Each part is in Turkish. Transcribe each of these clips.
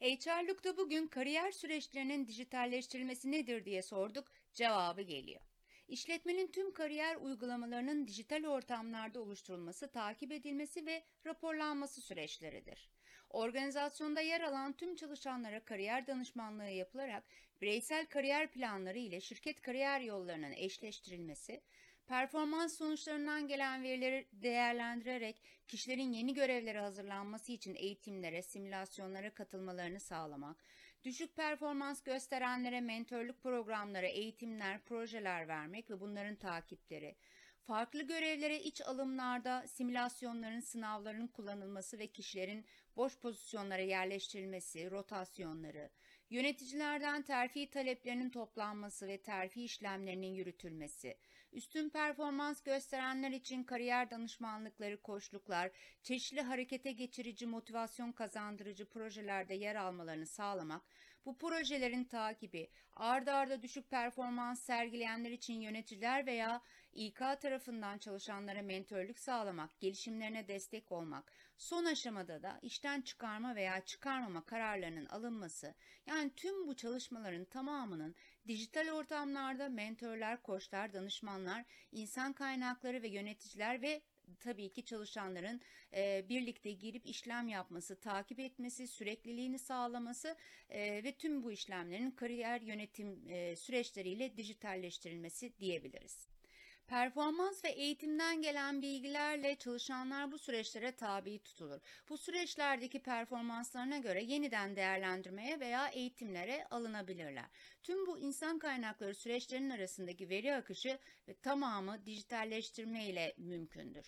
HR'lukta bugün kariyer süreçlerinin dijitalleştirilmesi nedir diye sorduk, cevabı geliyor. İşletmenin tüm kariyer uygulamalarının dijital ortamlarda oluşturulması, takip edilmesi ve raporlanması süreçleridir. Organizasyonda yer alan tüm çalışanlara kariyer danışmanlığı yapılarak bireysel kariyer planları ile şirket kariyer yollarının eşleştirilmesi, performans sonuçlarından gelen verileri değerlendirerek kişilerin yeni görevlere hazırlanması için eğitimlere, simülasyonlara katılmalarını sağlamak, düşük performans gösterenlere mentorluk programları, eğitimler, projeler vermek ve bunların takipleri, farklı görevlere iç alımlarda simülasyonların, sınavların kullanılması ve kişilerin boş pozisyonlara yerleştirilmesi, rotasyonları, yöneticilerden terfi taleplerinin toplanması ve terfi işlemlerinin yürütülmesi, üstün performans gösterenler için kariyer danışmanlıkları, koçluklar, çeşitli harekete geçirici, motivasyon kazandırıcı projelerde yer almalarını sağlamak, bu projelerin takibi, ardarda arda düşük performans sergileyenler için yöneticiler veya İK tarafından çalışanlara mentörlük sağlamak, gelişimlerine destek olmak, son aşamada da işten çıkarma veya çıkarmama kararlarının alınması, yani tüm bu çalışmaların tamamının dijital ortamlarda mentörler, koçlar, danışmanlar, insan kaynakları ve yöneticiler ve tabii ki çalışanların e, birlikte girip işlem yapması, takip etmesi, sürekliliğini sağlaması e, ve tüm bu işlemlerin kariyer yönetim e, süreçleriyle dijitalleştirilmesi diyebiliriz. Performans ve eğitimden gelen bilgilerle çalışanlar bu süreçlere tabi tutulur. Bu süreçlerdeki performanslarına göre yeniden değerlendirmeye veya eğitimlere alınabilirler. Tüm bu insan kaynakları süreçlerinin arasındaki veri akışı ve tamamı dijitalleştirme ile mümkündür.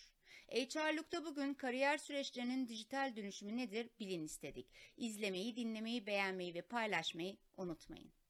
HR'lukta bugün kariyer süreçlerinin dijital dönüşümü nedir bilin istedik. İzlemeyi, dinlemeyi, beğenmeyi ve paylaşmayı unutmayın.